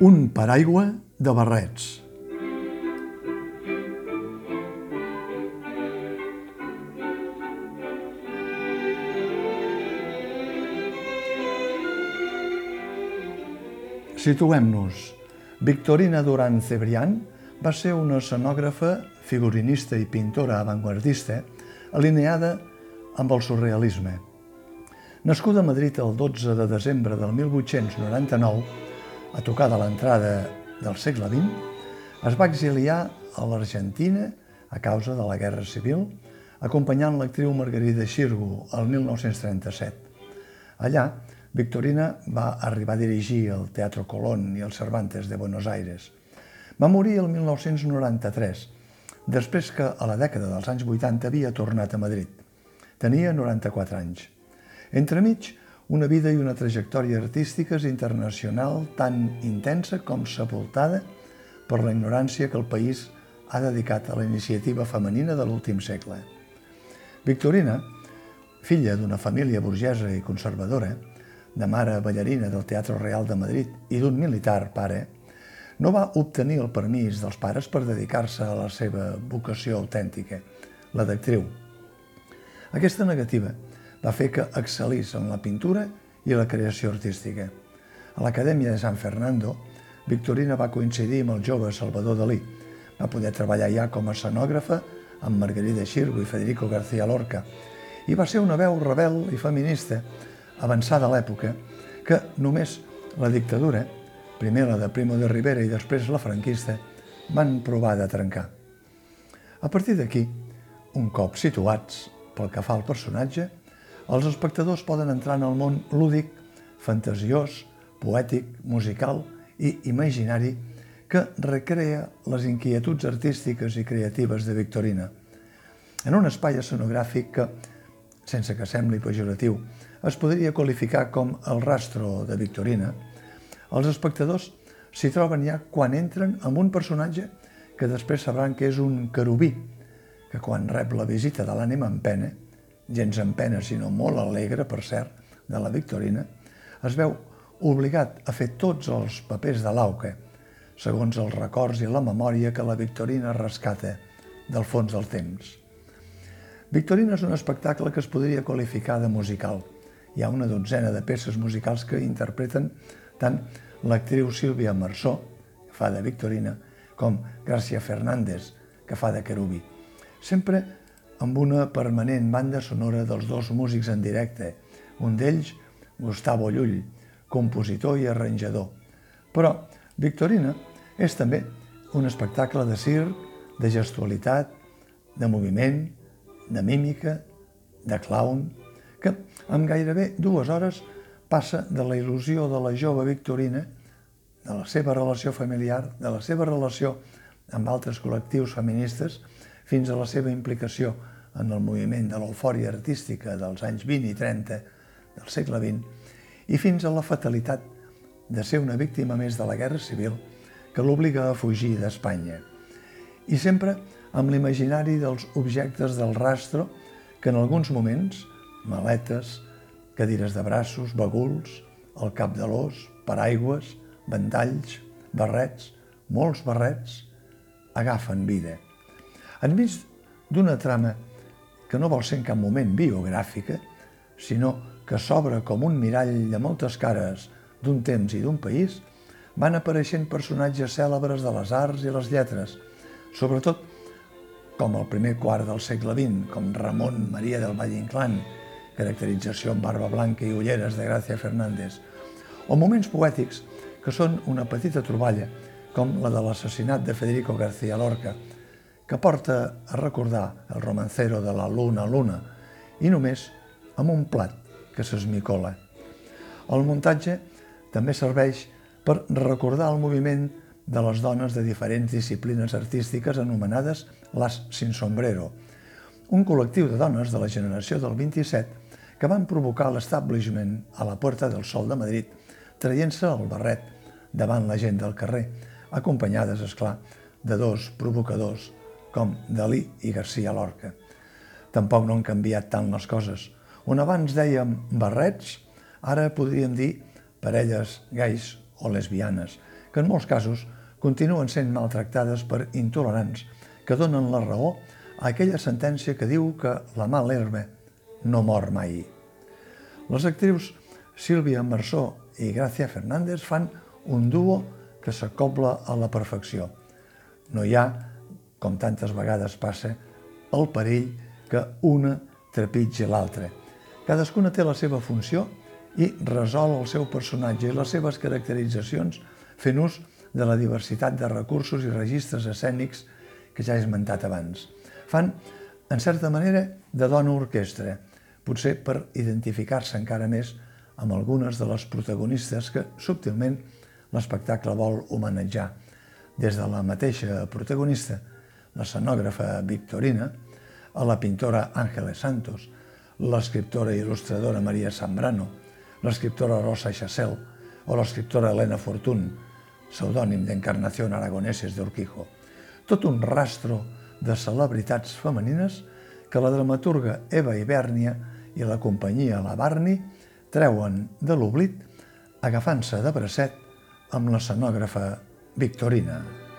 Un paraigua de barrets. Situem-nos. Victorina Duran Cebrián va ser una escenògrafa, figurinista i pintora avantguardista alineada amb el surrealisme. Nascuda a Madrid el 12 de desembre del 1899, a tocar de l'entrada del segle XX, es va exiliar a l'Argentina a causa de la Guerra Civil, acompanyant l'actriu Margarida Xirgo el 1937. Allà, Victorina va arribar a dirigir el Teatro Colón i el Cervantes de Buenos Aires. Va morir el 1993, després que a la dècada dels anys 80 havia tornat a Madrid. Tenia 94 anys. Entremig, una vida i una trajectòria artístiques internacional tan intensa com sepultada per la ignorància que el país ha dedicat a la iniciativa femenina de l'últim segle. Victorina, filla d'una família burgesa i conservadora, de mare ballarina del Teatre Real de Madrid i d'un militar pare, no va obtenir el permís dels pares per dedicar-se a la seva vocació autèntica, la d'actriu. Aquesta negativa va fer que excel·lís en la pintura i la creació artística. A l'Acadèmia de San Fernando, Victorina va coincidir amb el jove Salvador Dalí. Va poder treballar ja com a escenògrafa amb Margarida Xirgo i Federico García Lorca i va ser una veu rebel i feminista avançada a l'època que només la dictadura, primer la de Primo de Rivera i després la franquista, van provar de trencar. A partir d'aquí, un cop situats pel que fa al personatge, els espectadors poden entrar en el món lúdic, fantasiós, poètic, musical i imaginari que recrea les inquietuds artístiques i creatives de Victorina. En un espai escenogràfic que, sense que sembli pejoratiu, es podria qualificar com el rastro de Victorina, els espectadors s'hi troben ja quan entren amb un personatge que després sabran que és un querubí, que quan rep la visita de l'ànima en pena, gens en pena sinó molt alegre, per cert, de la Victorina, es veu obligat a fer tots els papers de l'auca, segons els records i la memòria que la Victorina rescata del fons del temps. Victorina és un espectacle que es podria qualificar de musical, hi ha una dotzena de peces musicals que interpreten tant l'actriu Sílvia Marsó, que fa de Victorina, com Gràcia Fernández, que fa de Querubi. Sempre amb una permanent banda sonora dels dos músics en directe, un d'ells, Gustavo Llull, compositor i arranjador. Però Victorina és també un espectacle de circ, de gestualitat, de moviment, de mímica, de clown, que en gairebé dues hores passa de la il·lusió de la jove Victorina, de la seva relació familiar, de la seva relació amb altres col·lectius feministes, fins a la seva implicació en el moviment de l'eufòria artística dels anys 20 i 30 del segle XX, i fins a la fatalitat de ser una víctima més de la Guerra Civil que l'obliga a fugir d'Espanya. I sempre amb l'imaginari dels objectes del rastro que en alguns moments maletes, cadires de braços, baguls, el cap de l'os, paraigües, ventalls, barrets, molts barrets, agafen vida. Enmig d'una trama que no vol ser en cap moment biogràfica, sinó que s'obre com un mirall de moltes cares d'un temps i d'un país, van apareixent personatges cèlebres de les arts i les lletres, sobretot com el primer quart del segle XX, com Ramon Maria del Valle Inclán, caracterització amb barba blanca i ulleres de Gràcia Fernández, o moments poètics que són una petita troballa, com la de l'assassinat de Federico García Lorca, que porta a recordar el romancero de la Luna Luna, i només amb un plat que s'esmicola. El muntatge també serveix per recordar el moviment de les dones de diferents disciplines artístiques anomenades les sin sombrero, un col·lectiu de dones de la generació del 27 que van provocar l'establishment a la Puerta del Sol de Madrid, traient-se el barret davant la gent del carrer, acompanyades, és clar, de dos provocadors com Dalí i García Lorca. Tampoc no han canviat tant les coses. On abans dèiem barrets, ara podríem dir parelles gais o lesbianes, que en molts casos continuen sent maltractades per intolerants que donen la raó a aquella sentència que diu que la mal herba no mor mai. Les actrius Sílvia Marsó i Gracia Fernández fan un duo que s'acobla a la perfecció. No hi ha, com tantes vegades passa, el perill que una trepitgi l'altra. Cadascuna té la seva funció i resol el seu personatge i les seves caracteritzacions fent ús de la diversitat de recursos i registres escènics que ja he esmentat abans. Fan, en certa manera, de dona orquestra, potser per identificar-se encara més amb algunes de les protagonistes que, subtilment, l'espectacle vol homenatjar, des de la mateixa protagonista, l'escenògrafa Victorina, a la pintora Ángeles Santos, l'escriptora i il·lustradora Maria Zambrano, l'escriptora Rosa Chassel o l'escriptora Elena Fortun, pseudònim d'Encarnació Aragoneses d'Urquijo. Tot un rastro de celebritats femenines que la dramaturga Eva Ibernia i la companyia La Barni treuen de l'oblit agafant-se de bracet amb l'escenògrafa Victorina.